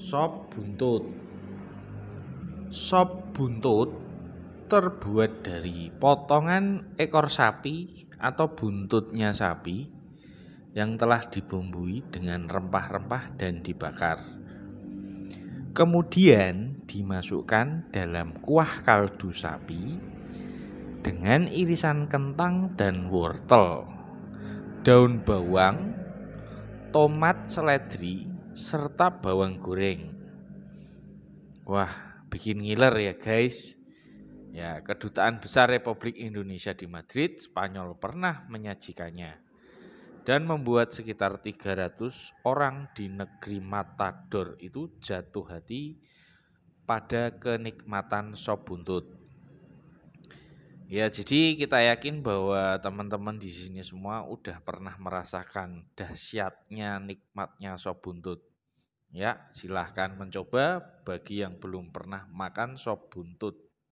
Sop buntut. Sop buntut terbuat dari potongan ekor sapi atau buntutnya sapi yang telah dibumbui dengan rempah-rempah dan dibakar. Kemudian dimasukkan dalam kuah kaldu sapi dengan irisan kentang dan wortel, daun bawang, tomat seledri, serta bawang goreng. Wah, bikin ngiler ya guys. Ya, Kedutaan Besar Republik Indonesia di Madrid, Spanyol pernah menyajikannya dan membuat sekitar 300 orang di negeri Matador itu jatuh hati pada kenikmatan sop buntut. Ya, jadi kita yakin bahwa teman-teman di sini semua udah pernah merasakan dahsyatnya nikmatnya sop buntut. Ya, silahkan mencoba bagi yang belum pernah makan sop buntut.